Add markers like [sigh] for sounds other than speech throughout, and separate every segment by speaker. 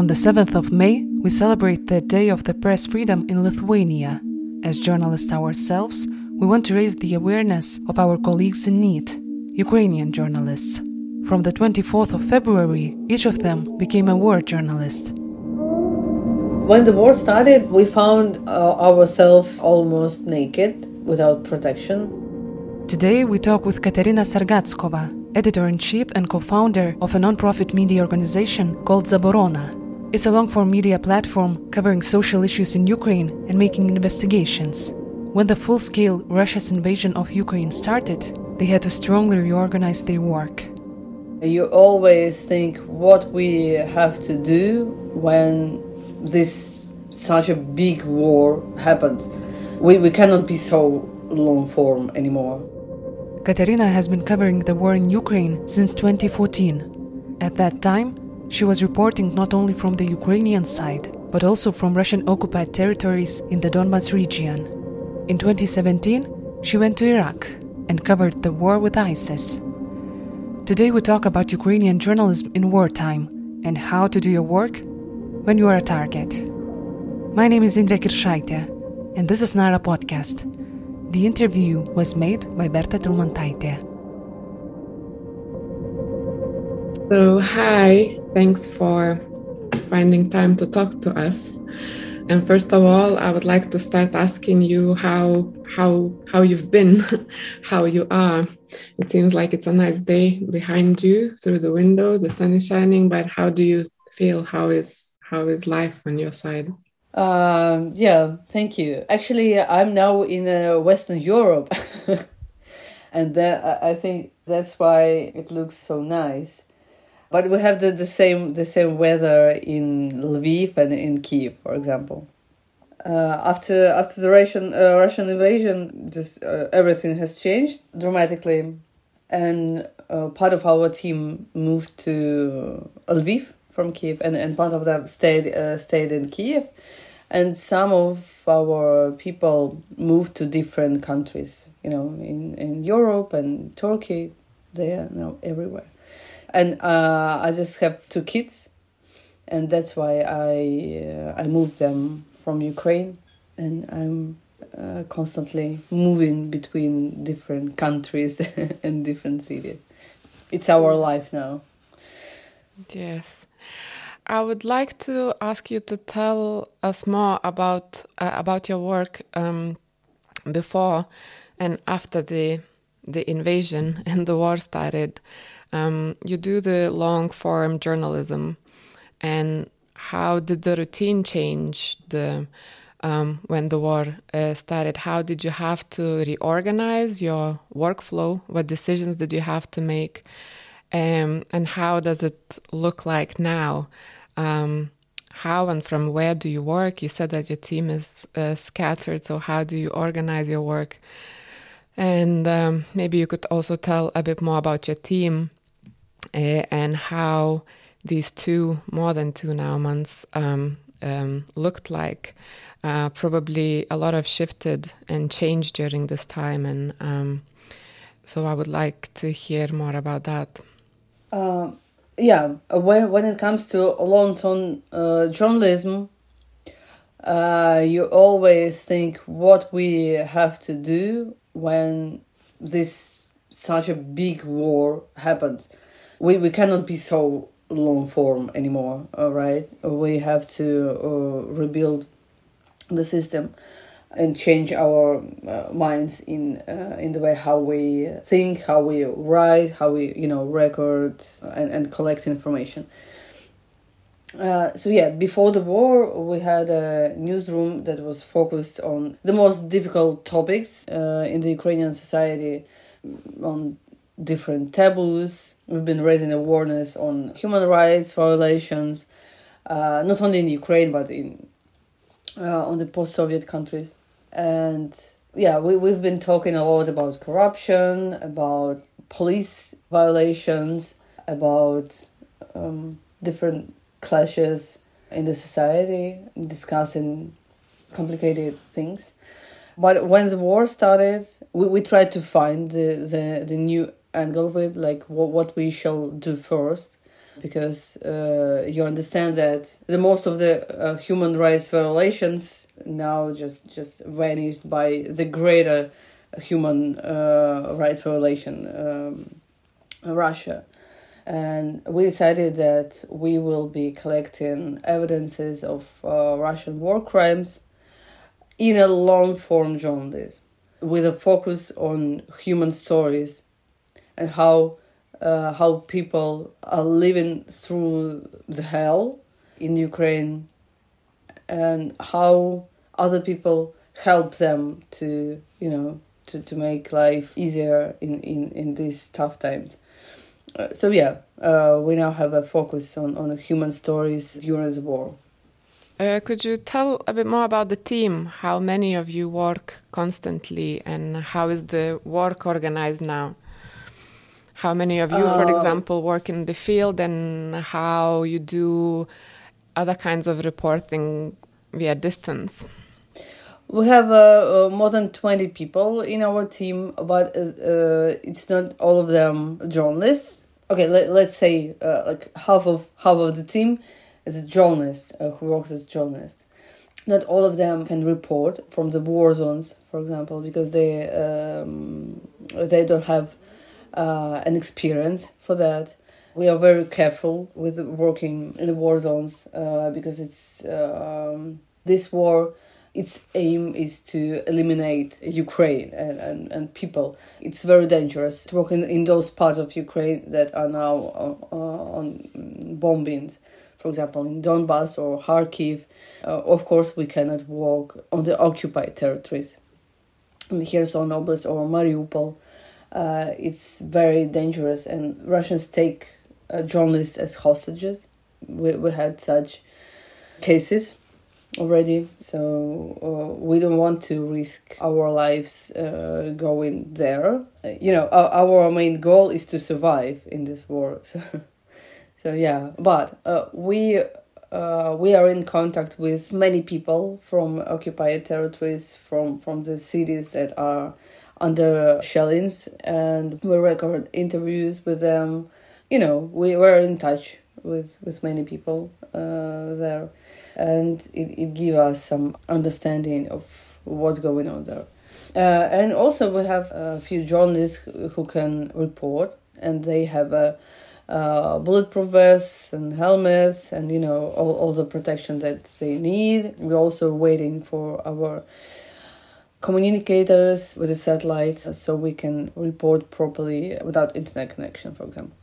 Speaker 1: On the 7th of May, we celebrate the Day of the Press Freedom in Lithuania. As journalists ourselves, we want to raise the awareness of our colleagues in need, Ukrainian journalists. From the 24th of February, each of them became a war journalist.
Speaker 2: When the war started, we found uh, ourselves almost naked, without protection.
Speaker 1: Today, we talk with Katerina Sergatskova, editor in chief and co founder of a non-profit media organization called Zaborona. It's a long form media platform covering social issues in Ukraine and making investigations. When the full scale Russia's invasion of Ukraine started, they had to strongly reorganize their work.
Speaker 2: You always think what we have to do when this such a big war happens. We, we cannot be so long form anymore.
Speaker 1: Katerina has been covering the war in Ukraine since 2014. At that time, she was reporting not only from the Ukrainian side, but also from Russian occupied territories in the Donbas region. In 2017, she went to Iraq and covered the war with ISIS. Today, we talk about Ukrainian journalism in wartime and how to do your work when you are a target. My name is Indrek Irshaite, and this is Nara Podcast. The interview was made by Berta Tilmantaite.
Speaker 3: So, hi, thanks for finding time to talk to us. And first of all, I would like to start asking you how how how you've been, [laughs] how you are. It seems like it's a nice day behind you through the window. The sun is shining, but how do you feel? How is how is life on your side?
Speaker 2: Um, yeah, thank you. Actually, I'm now in uh, Western Europe, [laughs] and that I think that's why it looks so nice. But we have the, the same the same weather in Lviv and in Kiev, for example. Uh, after after the Russian uh, Russian invasion, just uh, everything has changed dramatically, and uh, part of our team moved to Lviv from Kiev, and, and part of them stayed uh, stayed in Kiev, and some of our people moved to different countries. You know, in in Europe and Turkey, they are now everywhere, and uh, I just have two kids, and that's why I uh, I moved them from Ukraine, and I'm uh, constantly moving between different countries [laughs] and different cities. It's our life now.
Speaker 3: Yes. I would like to ask you to tell us more about uh, about your work um, before and after the the invasion [laughs] and the war started. Um, you do the long form journalism, and how did the routine change the um, when the war uh, started? How did you have to reorganize your workflow? What decisions did you have to make? Um, and how does it look like now? Um, how and from where do you work? You said that your team is uh, scattered, so how do you organize your work? And um, maybe you could also tell a bit more about your team and how these two, more than two now months, um, um, looked like. Uh, probably a lot of shifted and changed during this time, and um, so I would like to hear more about that.
Speaker 2: Uh, yeah, when when it comes to long term uh, journalism, uh, you always think what we have to do when this such a big war happens. We we cannot be so long form anymore. All right, we have to uh, rebuild the system and change our uh, minds in uh, in the way how we think, how we write, how we you know record and, and collect information. Uh, so yeah, before the war, we had a newsroom that was focused on the most difficult topics uh, in the Ukrainian society, on different taboos. We've been raising awareness on human rights violations, uh, not only in Ukraine but in uh, on the post-Soviet countries and yeah, we, we've been talking a lot about corruption, about police violations, about um, different clashes in the society, discussing complicated things. But when the war started, we, we tried to find the, the, the new angle with like what, what we shall do first. because uh, you understand that the most of the uh, human rights violations now just just vanished by the greater human uh, rights violation um, Russia and we decided that we will be collecting evidences of uh, Russian war crimes in a long form journalism with a focus on human stories and how uh, how people are living through the hell in Ukraine and how other people help them to you know to, to make life easier in, in, in these tough times. Uh, so yeah, uh, we now have a focus on, on human stories during the war.
Speaker 3: Uh, could you tell a bit more about the team? How many of you work constantly, and how is the work organized now? How many of you, for uh, example, work in the field, and how you do other kinds of reporting via distance?
Speaker 2: We have uh, uh, more than 20 people in our team, but uh, uh it's not all of them journalists. Okay, let, let's say uh, like half of half of the team is a journalist uh, who works as journalists. Not all of them can report from the war zones, for example, because they um, they don't have an experience for that. We are very careful with working in the war zones because it's um, this war its aim is to eliminate Ukraine and, and, and people. It's very dangerous to work in, in those parts of Ukraine that are now on, uh, on bombings, for example, in Donbass or Kharkiv. Uh, of course, we cannot work on the occupied territories, in Kherson Oblast or Mariupol. Uh, it's very dangerous, and Russians take uh, journalists as hostages. We, we had such cases already so uh, we don't want to risk our lives uh, going there uh, you know our, our main goal is to survive in this war [laughs] so, so yeah but uh, we uh, we are in contact with many people from occupied territories from from the cities that are under shellings and we record interviews with them you know we were in touch with with many people uh, there and it, it gives us some understanding of what's going on there. Uh, and also we have a few journalists who can report and they have a bulletproof vests and helmets and you know all, all the protection that they need. We're also waiting for our communicators with a satellite so we can report properly without internet connection, for example.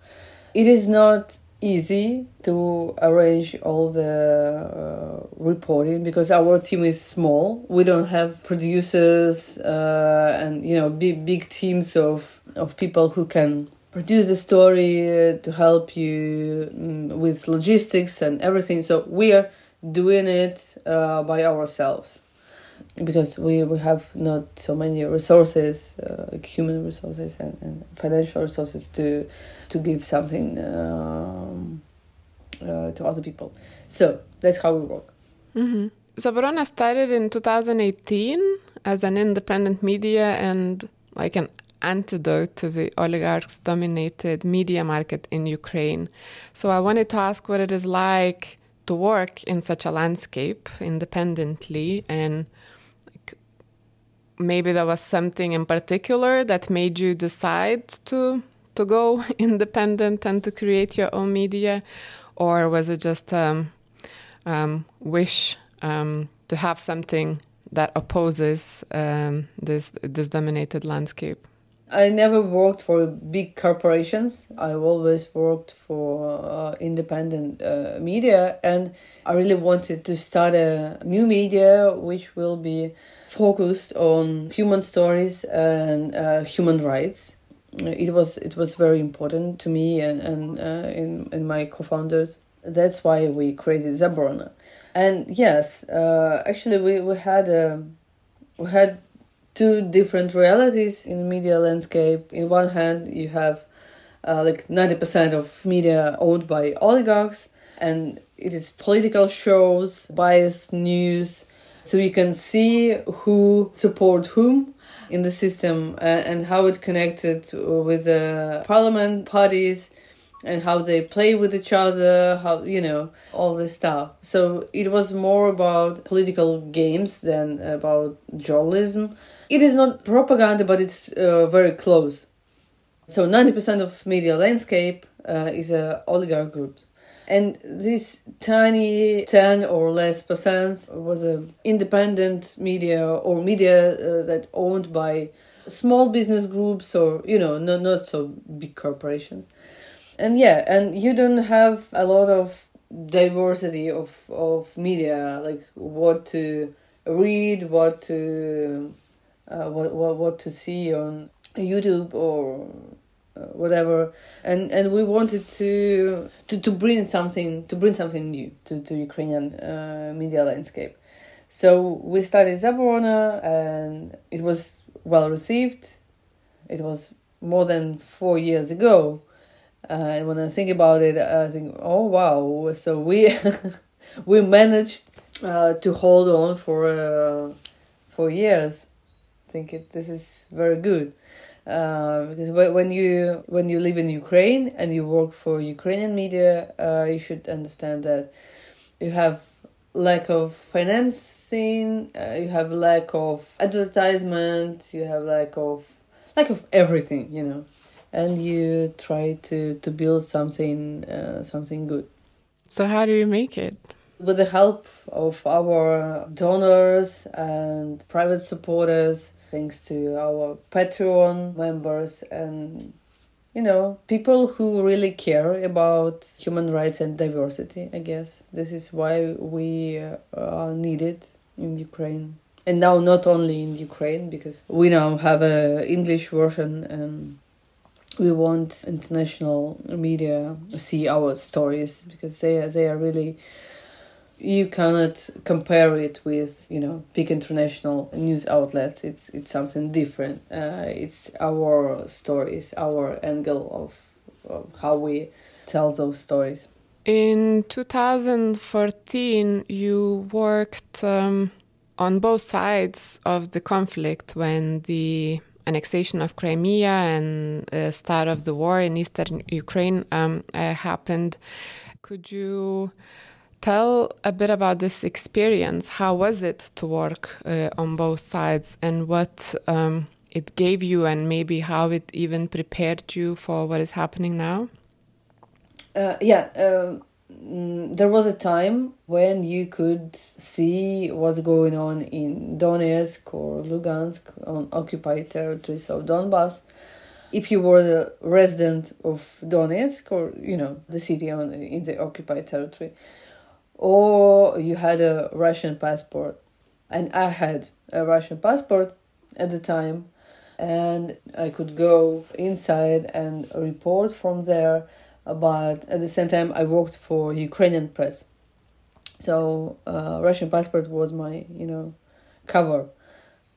Speaker 2: It is not easy to arrange all the uh, reporting because our team is small. We don't have producers uh, and you know big big teams of of people who can produce the story uh, to help you um, with logistics and everything. So we are doing it uh, by ourselves because we, we have not so many resources, uh, like human resources and, and financial resources to to give something um, uh, to other people. So that's how we work.
Speaker 3: Mm-hmm. So Zaborona started in 2018 as an independent media and like an antidote to the oligarchs dominated media market in Ukraine. So I wanted to ask what it is like to work in such a landscape independently and maybe there was something in particular that made you decide to to go [laughs] independent and to create your own media? Or was it just um, um, wish um, to have something that opposes um, this this dominated landscape?
Speaker 2: I never worked for big corporations. I've always worked for uh, independent uh, media, and I really wanted to start a new media which will be focused on human stories and uh, human rights. It was it was very important to me and and uh, in my co-founders. That's why we created Zaborona. And yes, uh, actually we we had a um, we had two different realities in media landscape. In one hand, you have uh, like 90% of media owned by oligarchs, and it is political shows, biased news. So you can see who support whom in the system uh, and how it connected with the parliament parties and how they play with each other, how you know all this stuff. So it was more about political games than about journalism. It is not propaganda, but it's uh, very close. So ninety percent of media landscape uh, is a oligarch groups. And this tiny 10 or less percent was a independent media or media uh, that owned by small business groups or, you know, not, not so big corporations. And yeah and you don't have a lot of diversity of of media like what to read what to uh, what, what what to see on youtube or whatever. And and we wanted to to to bring something to bring something new to to ukrainian uh, media landscape. So we started Zaborona and it was well received. It was more than 4 years ago. Uh, and when I think about it, I think, oh wow! So we [laughs] we managed uh, to hold on for uh, for years. I think it this is very good uh, because when you when you live in Ukraine and you work for Ukrainian media, uh, you should understand that you have lack of financing, uh, you have lack of advertisement, you have lack of lack of everything, you know. And you try to to build something uh, something good.
Speaker 3: So how do you make it?
Speaker 2: With the help of our donors and private supporters thanks to our patreon members and you know people who really care about human rights and diversity i guess. This is why we uh, are needed in ukraine. And now not only in ukraine because we now have a english version and we want international media to see our stories because they are, they are really you cannot compare it with you know big international news outlets. It's it's something different. Uh, it's our stories our angle of, of how we tell those stories.
Speaker 3: In 2014 you worked um, on both sides of the conflict when the annexation of Crimea and the start of the war in eastern Ukraine um, uh, happened. Could you tell a bit about this experience? How was it to work uh, on both sides and what um, it gave you, and maybe how it even prepared you for what is happening now?
Speaker 2: Uh, yeah, um, Mm, there was a time when you could see what's going on in Donetsk or Lugansk on occupied territories of Donbass. If you were the resident of Donetsk or you know the city on in the occupied territory, or you had a Russian passport, and I had a Russian passport at the time, and I could go inside and report from there but at the same time I worked for Ukrainian press. So uh, Russian passport was my you know cover.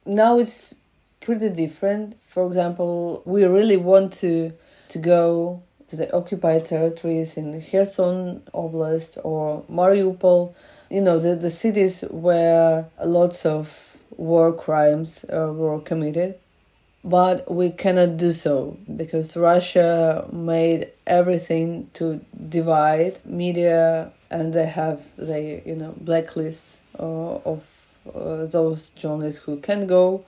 Speaker 2: Now it's pretty different. For example, we really want to to go the occupied territories in Kherson Oblast or Mariupol, you know, the, the cities where lots of war crimes uh, were committed. But we cannot do so because Russia made everything to divide media and they have they you know blacklists uh, of uh, those journalists who can go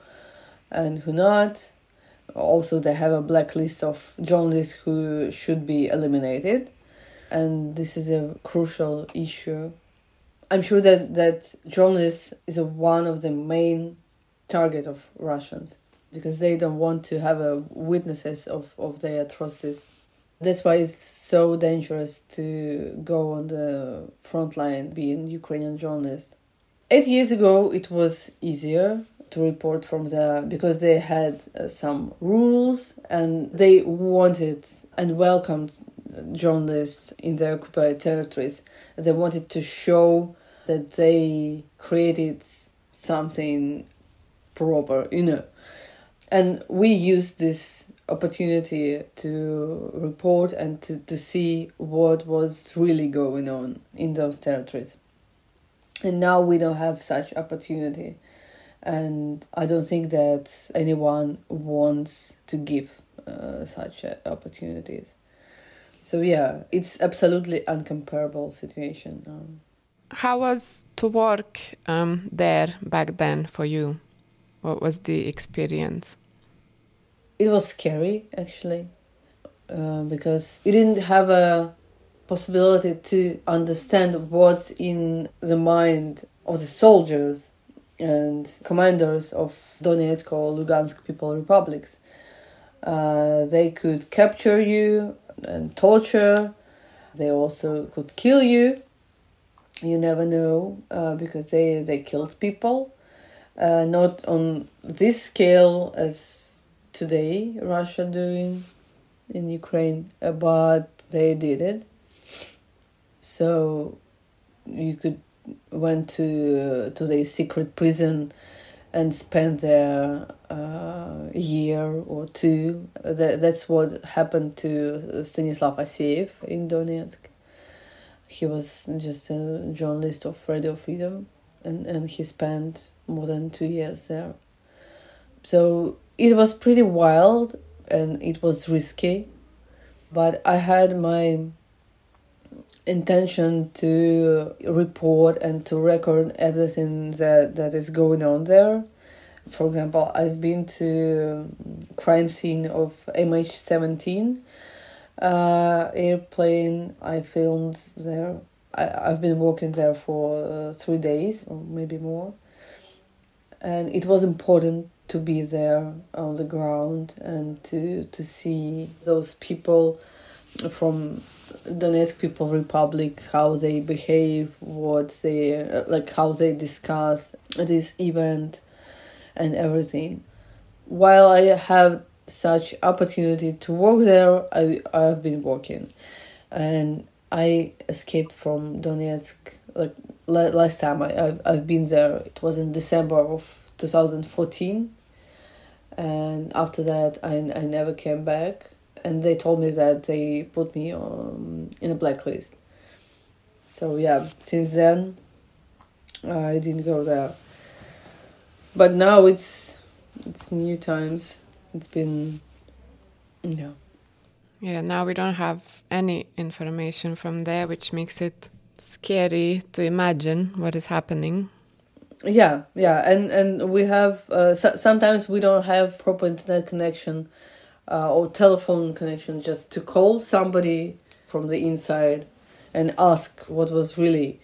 Speaker 2: and who not also they have a blacklist of journalists who should be eliminated and this is a crucial issue i'm sure that that journalists is a, one of the main target of russians because they don't want to have a witnesses of, of their atrocities. That's why it's so dangerous to go on the front line being Ukrainian journalist. Eight years ago, it was easier to report from there because they had uh, some rules and they wanted and welcomed journalists in the occupied territories. They wanted to show that they created something proper, you know. And we used this opportunity to report and to, to see what was really going on in those territories. And now we don't have such opportunity and i don't think that anyone wants to give uh, such uh, opportunities So yeah, it's absolutely uncomparable situation. Um,
Speaker 3: How was to work um, there back then for you? What was the experience?
Speaker 2: It was scary actually, uh, because you didn't have a possibility to understand what's in the mind of the soldiers and commanders of Donetsk or Lugansk People Republics. Uh, they could capture you and torture. They also could kill you. You never know uh, because they, they killed people. Uh, not on this scale as today Russia doing in Ukraine, uh, but they did it. So you could went to to the secret prison and spent there uh, a year or two. That, that's what happened to Stanislav Aseev in Donetsk. He was just a journalist of Radio Freedom, and, and he spent more than two years there. So it was pretty wild and it was risky, but I had my intention to report and to record everything that, that is going on there. For example, I've been to crime scene of MH17 uh, airplane. I filmed there. I, I've been working there for uh, three days or maybe more. And it was important to be there on the ground and to to see those people from Donetsk People Republic, how they behave, what they uh, like, how they discuss this event, and everything. While I have such opportunity to work there, I I have been working, and I escaped from Donetsk like last time I I've, I've been there. It was in December of two thousand fourteen, and after that I I never came back and they told me that they put me on in a blacklist. So yeah, since then I didn't go there. But now it's it's new times. It's been yeah.
Speaker 3: Yeah, now we don't have any information from there, which makes it scary to imagine what is happening.
Speaker 2: Yeah, yeah, and and we have uh, so- sometimes we don't have proper internet connection uh, or telephone connection just to call somebody from the inside and ask what was really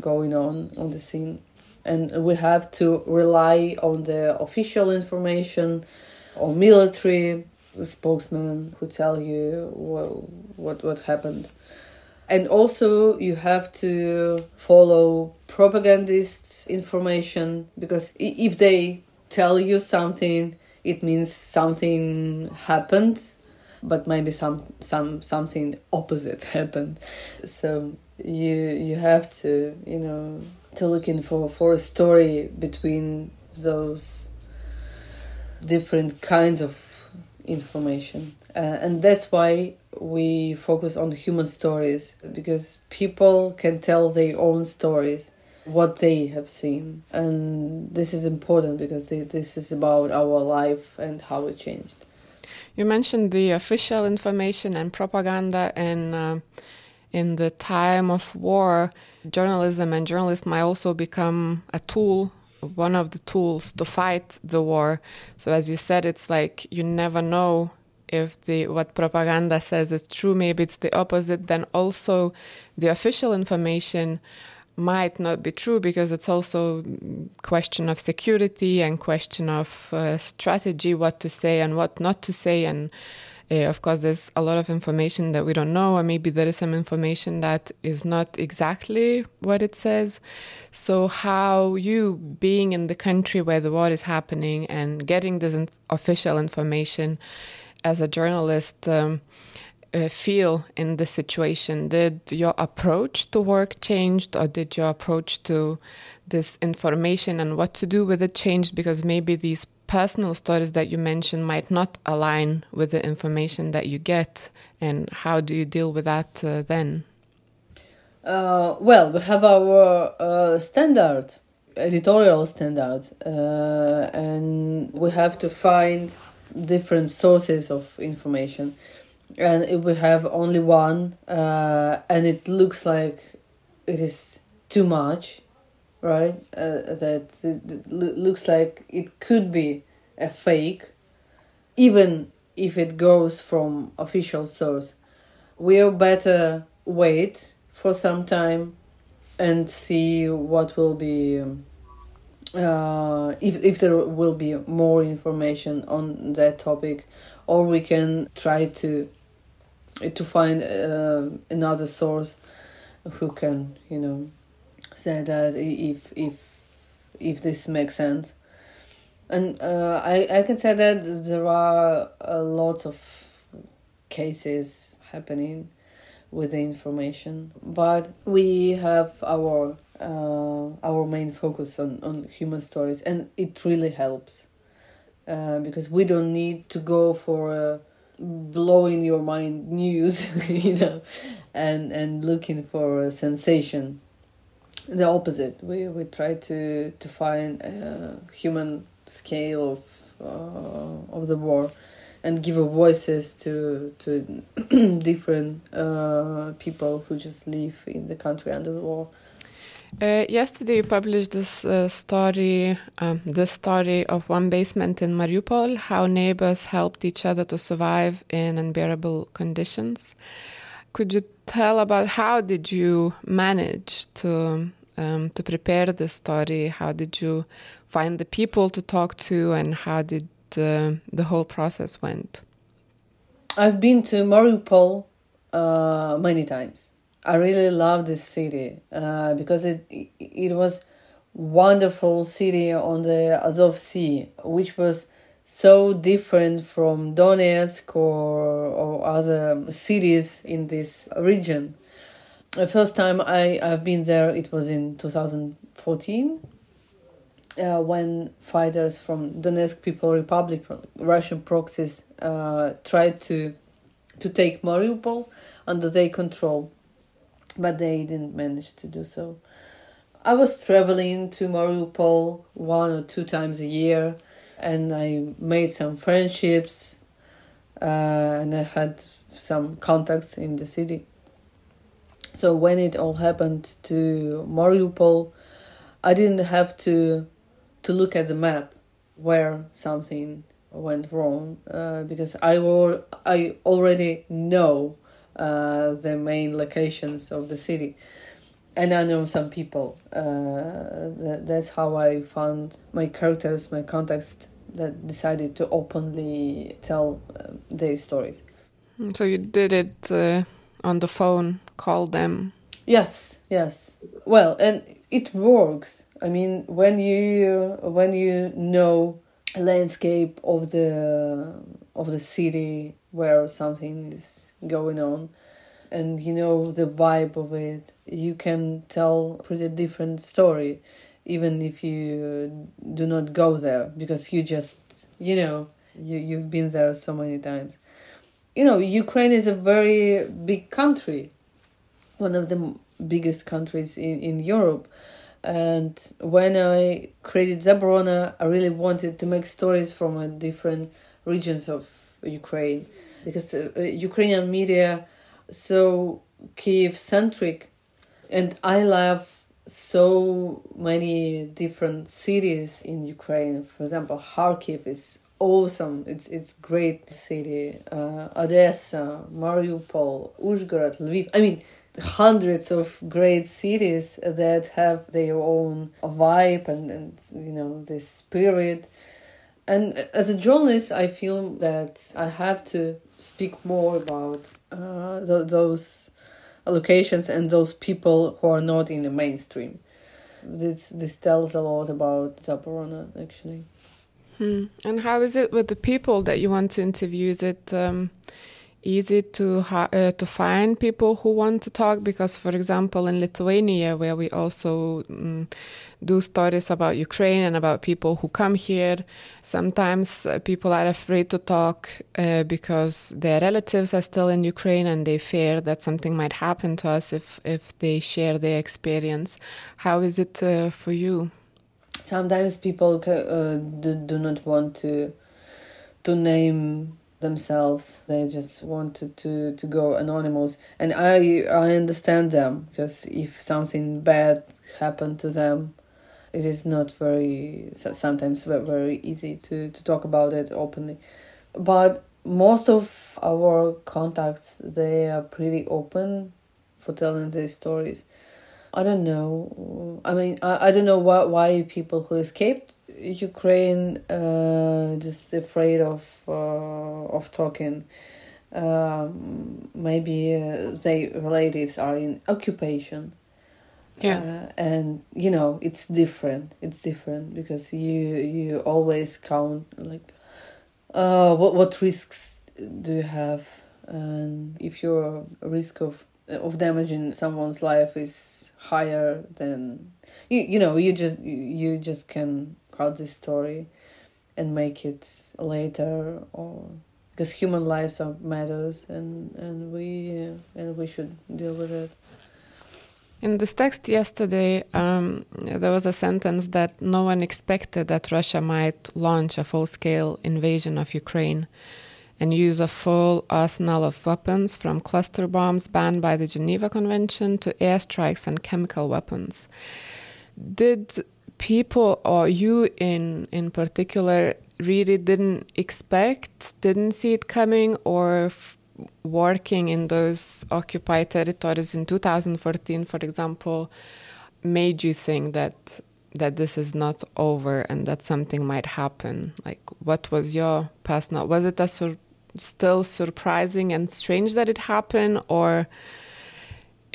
Speaker 2: going on on the scene. And we have to rely on the official information or military spokesman who tell you what what, what happened. And also you have to follow propagandist information because if they tell you something it means something happened but maybe some some something opposite [laughs] happened. So you you have to you know to look in for for a story between those different kinds of information. Uh, and that's why we focus on human stories because people can tell their own stories what they have seen. And this is important because they, this is about our life and how it changed.
Speaker 3: You mentioned the official information and propaganda and uh, in the time of war. Journalism and journalists might also become a tool one of the tools to fight the war. So as you said it's like you never know if the what propaganda says is true. Maybe it's the opposite then also the official information might not be true because it's also question of security and question of uh, strategy what to say and what not to say. And uh, of course there's a lot of information that we don't know or maybe there is some information that is not exactly what it says. So how you being in the country where the war is happening and getting this in official information as a journalist um, uh, feel in this situation? Did your approach to work changed, or did your approach to this information and what to do with it changed? Because maybe these personal stories that you mentioned might not align with the information that you get, and how do you deal with that uh, then?
Speaker 2: Uh, well, we have our uh, standard, editorial standards, uh, and we have to find different sources of information and it will have only one, uh, and it looks like it is too much, right? Uh, that it, it looks like it could be a fake, even if it goes from official source. We'll better wait for some time and see what will be um, uh, if if there will be more information on that topic, or we can try to to find uh, another source who can you know say that if if if this makes sense. And uh, I I can say that there are a lot of cases happening with the information, but we have our uh, our main focus on, on human stories, and it really helps uh, because we don't need to go for a blowing your mind news, [laughs] you know, and and looking for a sensation. The opposite. We we try to to find a human scale of uh, of the war and give voices to to [clears throat] different uh, people who just live in the country under the war.
Speaker 3: Uh, yesterday, you published this uh, story, um, the story of one basement in Mariupol, how neighbors helped each other to survive in unbearable conditions. Could you tell about how did you manage to um, to prepare the story? How did you find the people to talk to, and how did uh, the whole process went?
Speaker 2: I've been to Mariupol uh, many times. I really love this city uh, because it it was wonderful city on the Azov Sea, which was so different from Donetsk or, or other cities in this region. The first time I, I've been there, it was in 2014 uh, when fighters from Donetsk People Republic, Russian proxies, uh, tried to to take Mariupol under their control, but they didn't manage to do so. I was traveling to Mariupol one or two times a year, and I made some friendships, uh, and I had some contacts in the city. So when it all happened to Mariupol, I didn't have to to look at the map where something went wrong uh, because I will I already know uh, the main locations of the city and I know some people. Uh, that, that's how I found my characters, my contacts that decided to openly tell uh, their stories.
Speaker 3: So you did it uh, on the phone, call them.
Speaker 2: Yes, yes. Well, and it works I mean, when you when you know landscape of the of the city where something is going on, and you know the vibe of it, you can tell pretty different story, even if you do not go there because you just you know you you've been there so many times. You know, Ukraine is a very big country, one of the biggest countries in in Europe. And when I created Zaborona I really wanted to make stories from different regions of Ukraine because uh, uh Ukrainian media so Kiev centric, and I love so many different cities in Ukraine. For example, Kharkiv is awesome. It's it's great city. Uh, Odessa, Mariupol, Uzhgorod, Lviv. I mean, hundreds of great cities that have their own vibe and, and you know this spirit and as a journalist i feel that i have to speak more about uh, th- those locations and those people who are not in the mainstream. This this tells a lot about zaborona actually.
Speaker 3: Hmm. and how is it with the people that you want to interview? Is it um easy to uh, to find people who want to talk because for example in Lithuania where we also um, do stories about Ukraine and about people who come here sometimes uh, people are afraid to talk uh, because their relatives are still in Ukraine and they fear that something might happen to us if if they share their experience. How is it uh, for you?
Speaker 2: Sometimes people uh, do, do not want to to name themselves. They just wanted to, to go anonymous. And I I understand them because if something bad happened to them, it is not very sometimes very easy to, to talk about it openly. But most of our contacts they are pretty open for telling their stories. I don't know. I mean, I, I don't know why why people who escaped Ukraine uh, just afraid of uh, of talking. Um, maybe uh, their relatives are in occupation.
Speaker 3: Yeah,
Speaker 2: uh, and you know it's different. It's different because you you always count like, uh, what what risks do you have, and if your risk of of damaging someone's life is higher than you you know you just you just can cut this story and make it later or because human lives are matters and and we uh, and we should deal with it.
Speaker 3: In this text yesterday um, there was a sentence that no one expected that russia might launch a full-scale invasion of ukraine and use a full arsenal of weapons from cluster bombs banned by the geneva convention to airstrikes and chemical weapons. Did people or you in in particular really didn't expect didn't see it coming or working in those occupied territories in 2014 for example made you think that that this is not over and that something might happen? Like what was your personal was it a sur still surprising and strange that it happened or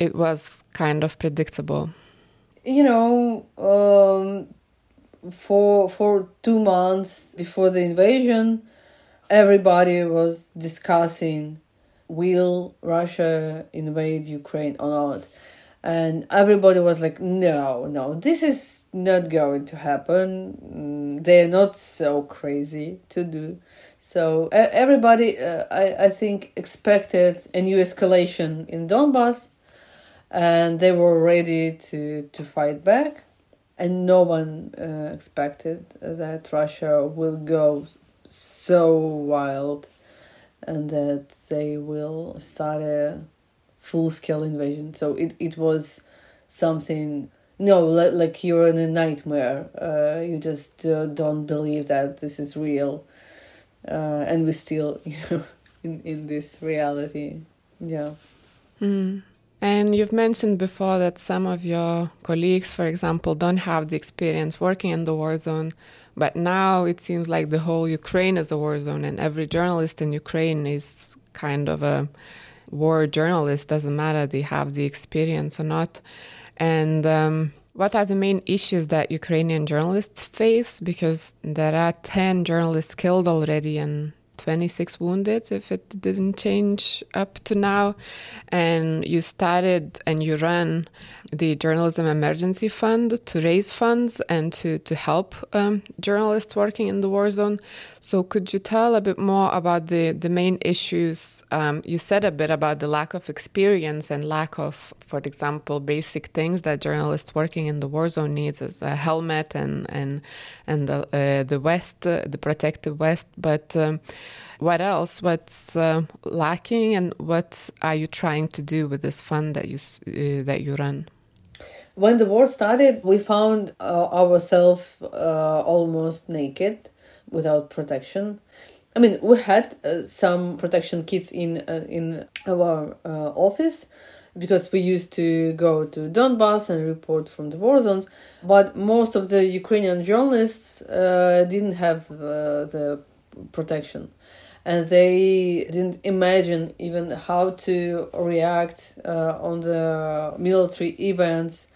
Speaker 3: it was kind of predictable
Speaker 2: you know, um, for for two months before the invasion, everybody was discussing will Russia invade Ukraine or not. And everybody was like, no, no, this is not going to happen. Mm, they're not so crazy to do. So everybody, uh, I, I think, expected a new escalation in Donbass and they were ready to, to fight back. And no one uh, expected that Russia will go so wild and that they will start a full scale invasion. So it, it was something, no, like, like you're in a nightmare. Uh, you just uh, don't believe that this is real. Uh, and we still, [laughs] you know, in, in this reality. Yeah.
Speaker 3: Mm. And you've mentioned before that some of your colleagues, for example, don't have the experience working in the war zone. But now it seems like the whole Ukraine is a war zone, and every journalist in Ukraine is kind of a war journalist. Doesn't matter they have the experience or not. And um, what are the main issues that Ukrainian journalists face? Because there are 10 journalists killed already, and 26 wounded if it didn't change up to now. And you started and you ran the Journalism Emergency Fund to raise funds and to, to help um, journalists working in the war zone. So, could you tell a bit more about the, the main issues? Um, you said a bit about the lack of experience and lack of, for example, basic things that journalists working in the war zone needs, as a helmet and and and the uh, the vest, uh, the protective vest. But um, what else? What's uh, lacking, and what are you trying to do with this fund that you uh, that you run?
Speaker 2: When the war started, we found uh, ourselves uh, almost naked, without protection. I mean, we had uh, some protection kits in uh, in our office because we used to go to Donbass and report from the war zones. But most of the Ukrainian journalists uh, didn't have uh, the protection and they didn't imagine even how to react uh, on the military events.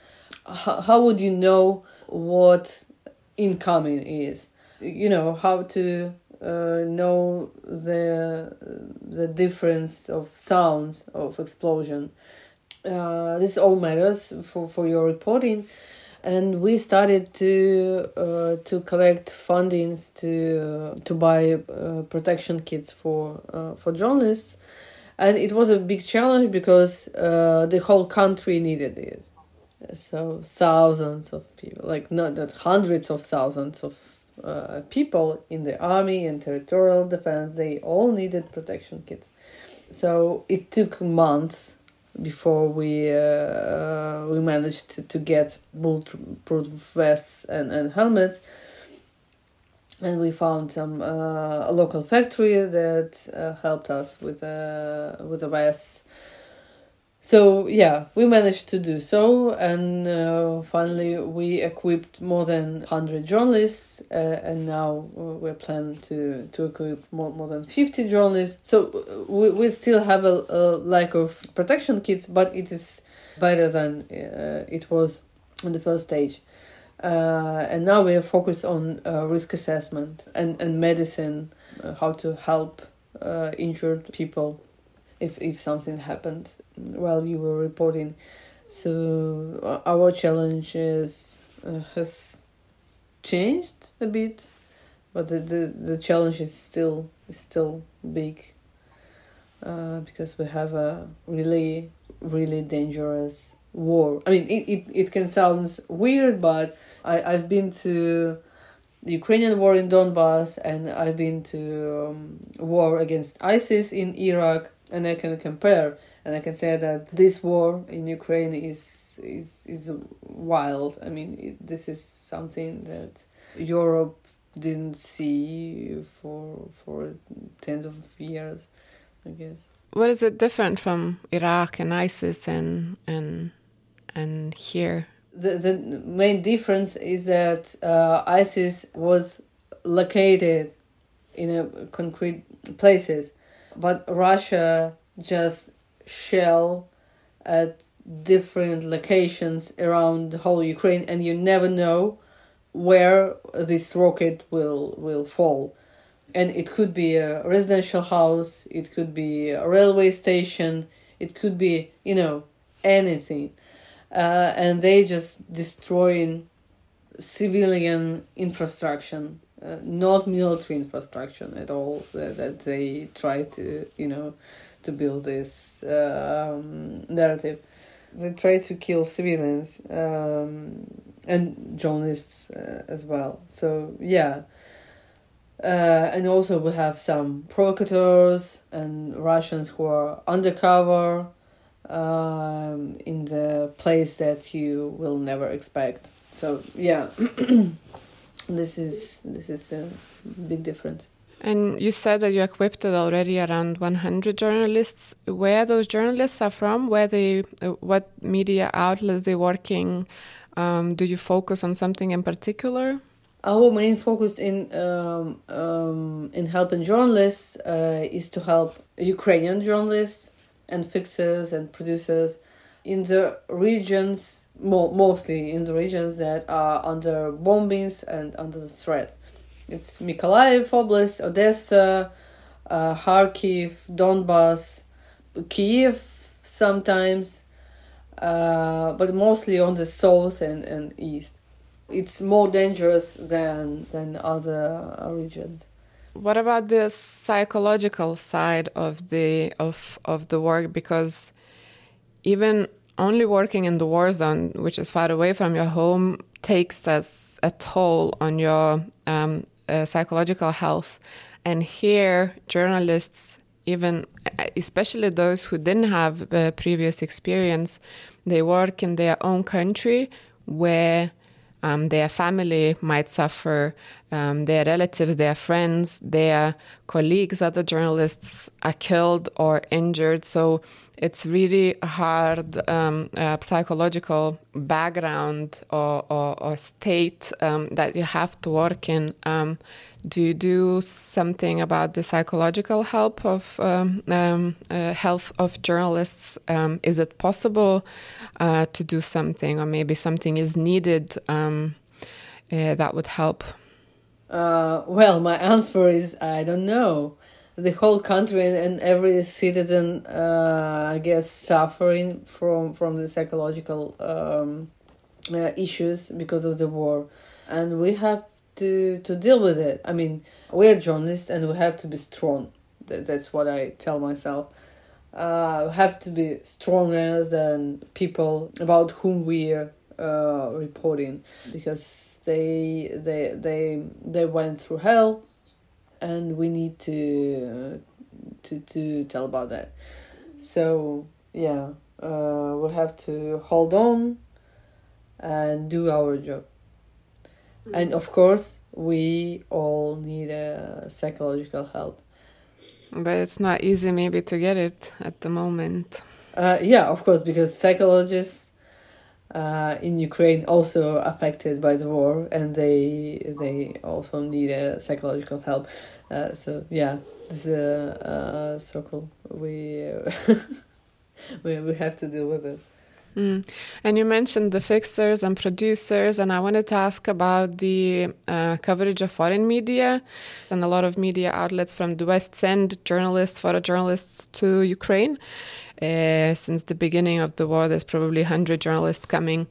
Speaker 2: H- how would you know what incoming is? You know how to uh, know the the difference of sounds of explosion. Uh, this all matters for, for your reporting and we started to uh, to collect fundings to uh, to buy uh, protection kits for uh, for journalists, and it was a big challenge because the whole country needed it. So thousands of people, like not not hundreds of thousands of uh, people in the army and territorial defense. They all needed protection kits. So it took months before we uh, we managed to, to get bulletproof vests and, and helmets and we found some uh, a local factory that uh, helped us with uh, with the vests so yeah we managed to do so and uh, finally we equipped more than 100 journalists uh, and now we're planning to to equip more, more than 50 journalists. So uh, we, we still have a, a lack of protection kits but it is better than uh, it was in the first stage. Uh, and now we are focused on uh, risk assessment and, and medicine how to help injured people if if something happened while you were reporting. So our challenge is uh, has changed a bit, but the, the, the challenge is still is still big. Uh, because we have a really really dangerous war. I mean, it, it, it can sound weird, but I, I've been to the Ukrainian war in Donbass and I've been to um, war against ISIS in Iraq and I can compare and I can say that this war in Ukraine is is is wild. I mean, it, this is something that Europe didn't see for for tens of years, I guess.
Speaker 3: What is it different from Iraq and ISIS and and and here?
Speaker 2: The the main difference is that uh, ISIS was located in a concrete places but Russia just shell at different locations around the whole Ukraine, and you never know where this rocket will will fall. And it could be a residential house, it could be a railway station, it could be you know anything, uh, and they just destroying civilian infrastructure uh, not military infrastructure at all that, that they try to you know to build this um, narrative. They try to kill civilians um, and journalists uh, as well. So yeah. Uh, and also we have some provocateurs and Russians who are undercover um, in the place that you will never expect. So yeah, [clears throat] this is this is a big difference.
Speaker 3: And you said that you equipped already around 100 journalists. Where those journalists are from? Where they, uh, what media outlets they working? Um, do you focus on something in particular?
Speaker 2: Our main focus in um, um, in helping journalists uh, is to help Ukrainian journalists and fixers and producers in the regions more, mostly in the regions that are under bombings and under the threat. It's Mykolaiv Oblast, Odessa, uh, Kharkiv, Donbass, Kiev sometimes, uh, but mostly on the south and, and east. It's more dangerous than than other regions.
Speaker 3: What about the psychological side of the of of the work? Because even only working in the war zone, which is far away from your home, takes a toll on your um, uh, psychological health. And here, journalists, even especially those who didn't have uh, previous experience, they work in their own country where um, their family might suffer, um, their relatives, their friends, their colleagues, other journalists are killed or injured. So it's really hard um, uh, psychological background or, or, or state um, that you have to work in. Um, do you do something about the psychological help of um, um, uh, health of journalists? Um, is it possible uh, to do something, or maybe something is needed uh, that would help?
Speaker 2: Uh, well, my answer is I don't know the whole country and every citizen, uh, I guess, suffering from from the psychological um, uh, issues because of the war, and we have to to deal with it. I mean, we're journalists and we have to be strong. That, that's what I tell myself. Uh, have to be stronger than people about whom we're uh, reporting because they they they they went through hell and we need to to to tell about that. So yeah uh, we have to hold on and do our job. Mm-hmm. and of course we all need a psychological help.
Speaker 3: But it's not easy maybe to get it at the moment.
Speaker 2: Uh, yeah of course because psychologists uh, in Ukraine also affected by the war, and they they also need a psychological help. Uh, so yeah, this is a circle. We, [laughs] we we have to deal with it.
Speaker 3: Mm. And you mentioned the fixers and producers, and I wanted to ask about the uh, coverage of foreign media and a lot of media outlets from the West send journalists, photojournalists to Ukraine. Uh, since the beginning of the war, there's probably 100 journalists coming.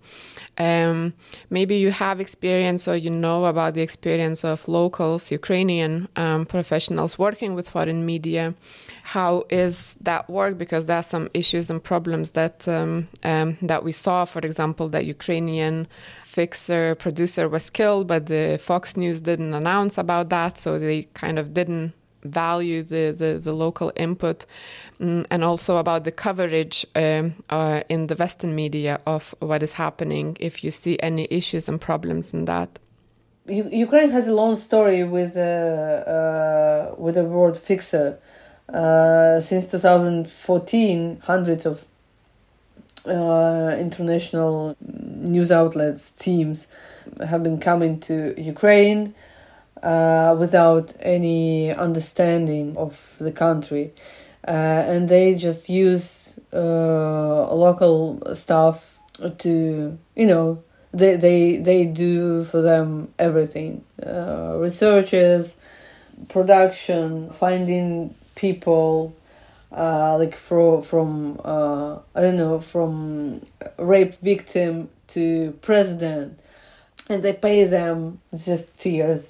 Speaker 3: Um, maybe you have experience or you know about the experience of locals, Ukrainian um, professionals working with foreign media. How is that work? Because there are some issues and problems that um, um that we saw. For example, that Ukrainian fixer producer was killed, but the Fox News didn't announce about that, so they kind of didn't value the, the, the local input um, and also about the coverage um, uh, in the Western media of what is happening, if you see any issues and problems in that.
Speaker 2: Ukraine has a long story with, uh, uh, with the word fixer. Uh, since 2014, hundreds of uh, international news outlets, teams have been coming to Ukraine uh, without any understanding of the country. Uh, and they just use uh, local stuff to, you know, they, they, they do for them everything researches, production, finding people. Uh, like from from uh, I don't know from rape victim to president, and they pay them just tears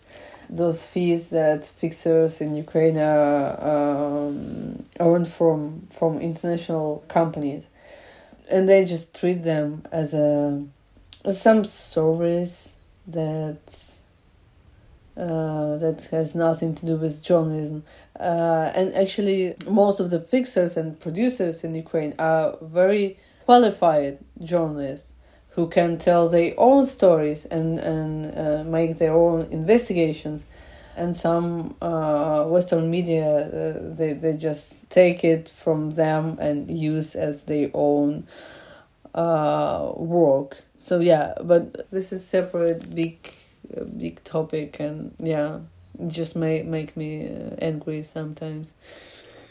Speaker 2: those fees that fixers in Ukraine um, earn from from international companies, and they just treat them as a as some service that uh, that has nothing to do with journalism. Uh, and actually, most of the fixers and producers in Ukraine are very qualified journalists who can tell their own stories and and uh, make their own investigations. And some uh, western media uh, they, they just take it from them and use as their own uh, work. So yeah but this is separate big big topic and yeah just may make me uh, angry sometimes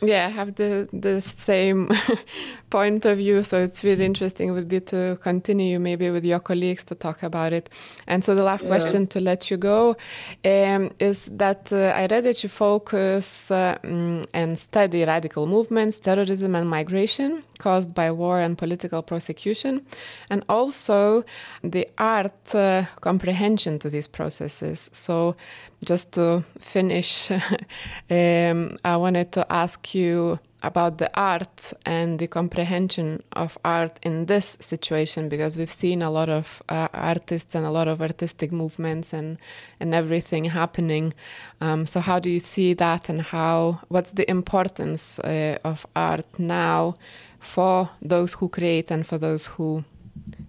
Speaker 3: yeah, I have the the same [laughs] point of view. So it's really interesting would be to continue maybe with your colleagues to talk about it. And so the last yeah. question to let you go um, is that uh, I read that you focus uh, mm, and study radical movements, terrorism, and migration caused by war and political prosecution, and also the art uh, comprehension to these processes. So just to finish, [laughs] um, I wanted to ask you about the art and the comprehension of art in this situation because we've seen a lot of uh, artists and a lot of artistic movements and and everything happening um, so how do you see that and how what's the importance uh, of art now for those who create and for those who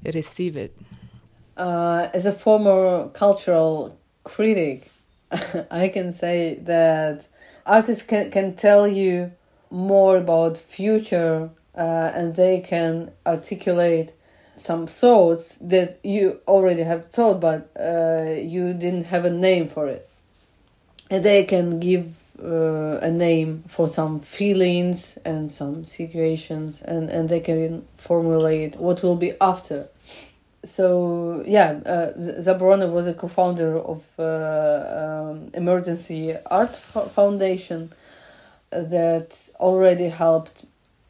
Speaker 3: receive it?
Speaker 2: Uh, as a former cultural critic [laughs] I can say that artists can, can tell you more about future uh, and they can articulate some thoughts that you already have thought but uh, you didn't have a name for it. And they can give uh, a name for some feelings and some situations and, and they can formulate what will be after so yeah, uh, was a co-founder of uh, um, Emergency Art F- Foundation that already helped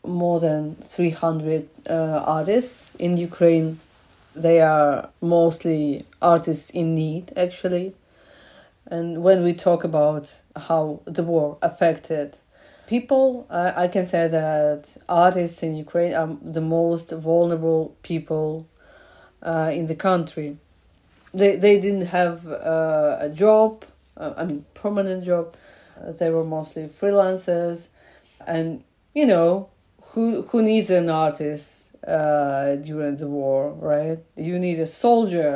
Speaker 2: more than 300 uh, artists in Ukraine. They are mostly artists in need, actually. And when we talk about how the war affected people, I can say that artists in Ukraine are the most vulnerable people uh, in the country. they they didn't have uh, a job. Uh, I mean, permanent job. Uh, they were mostly freelancers, and you know who who needs an artist uh, during the war, right? You need a soldier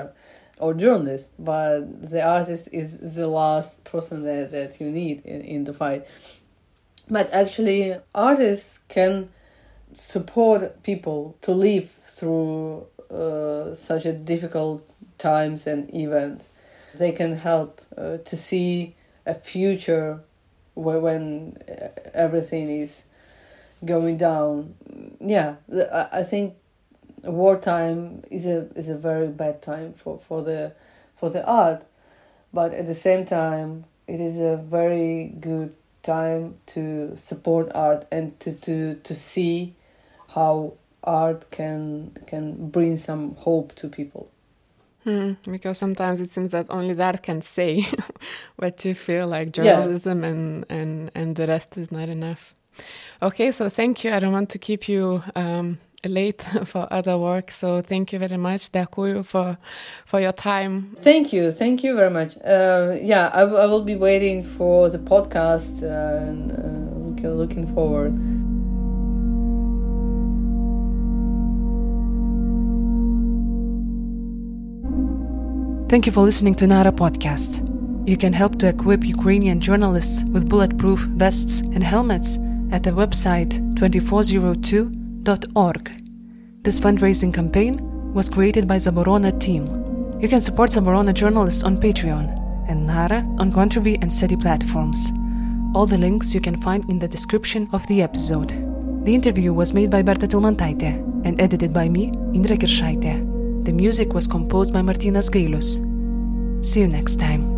Speaker 2: or journalist, but the artist is the last person that, that you need in, in the fight. But actually, artists can support people to live through uh, such a difficult times and events. They can help uh, to see a future where when everything is going down. Yeah, I think wartime is a is a very bad time for, for the for the art, but at the same time it is a very good time to support art and to, to, to see how art can can bring some hope to people.
Speaker 3: Hmm, because sometimes it seems that only that can say [laughs] what you feel like journalism yeah. and, and, and the rest is not enough. Okay, so thank you. I don't want to keep you um, late [laughs] for other work, so thank you very much, Daku, for for your time.
Speaker 2: Thank you, thank you very much. Uh, yeah, I, I will be waiting for the podcast uh, and uh, looking forward.
Speaker 1: Thank you for listening to Nara podcast. You can help to equip Ukrainian journalists with bulletproof vests and helmets at the website 2402.org. This fundraising campaign was created by the Zaborona team. You can support Zaborona journalists on Patreon and Nara on Contribee and Steady platforms. All the links you can find in the description of the episode. The interview was made by Berta Tilmantaite and edited by me, Indra Kiršaitė. The music was composed by Martinas Gailius. See you next time.